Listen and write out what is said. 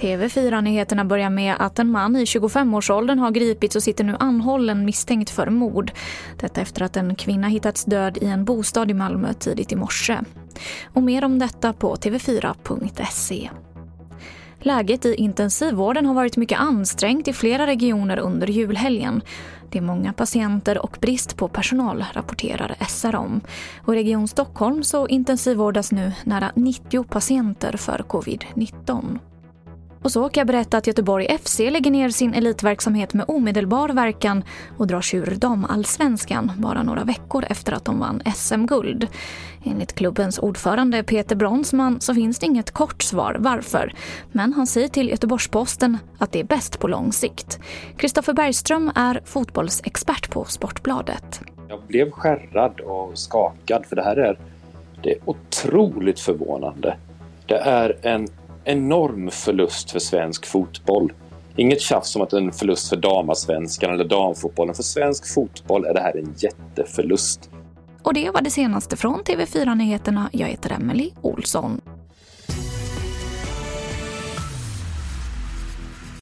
TV4-nyheterna börjar med att en man i 25-årsåldern har gripits och sitter nu anhållen misstänkt för mord. Detta efter att en kvinna hittats död i en bostad i Malmö tidigt i morse. Och mer om detta på tv4.se. Läget i intensivvården har varit mycket ansträngt i flera regioner under julhelgen. Det är många patienter och brist på personal, rapporterar SR om. Och I Region Stockholm så intensivvårdas nu nära 90 patienter för covid-19. Och så kan jag berätta att Göteborg FC lägger ner sin elitverksamhet med omedelbar verkan och drar sig ur damallsvenskan bara några veckor efter att de vann SM-guld. Enligt klubbens ordförande Peter Bronsman så finns det inget kort svar varför. Men han säger till Göteborgs-Posten att det är bäst på lång sikt. Kristoffer Bergström är fotbollsexpert på Sportbladet. Jag blev skärrad och skakad för det här är, det är otroligt förvånande. Det är en enorm förlust för svensk fotboll. Inget tjafs om att det är en förlust för damasvenskan eller damfotbollen. För svensk fotboll är det här en jätteförlust. Och det var det senaste från TV4 Nyheterna. Jag heter Emily Olsson.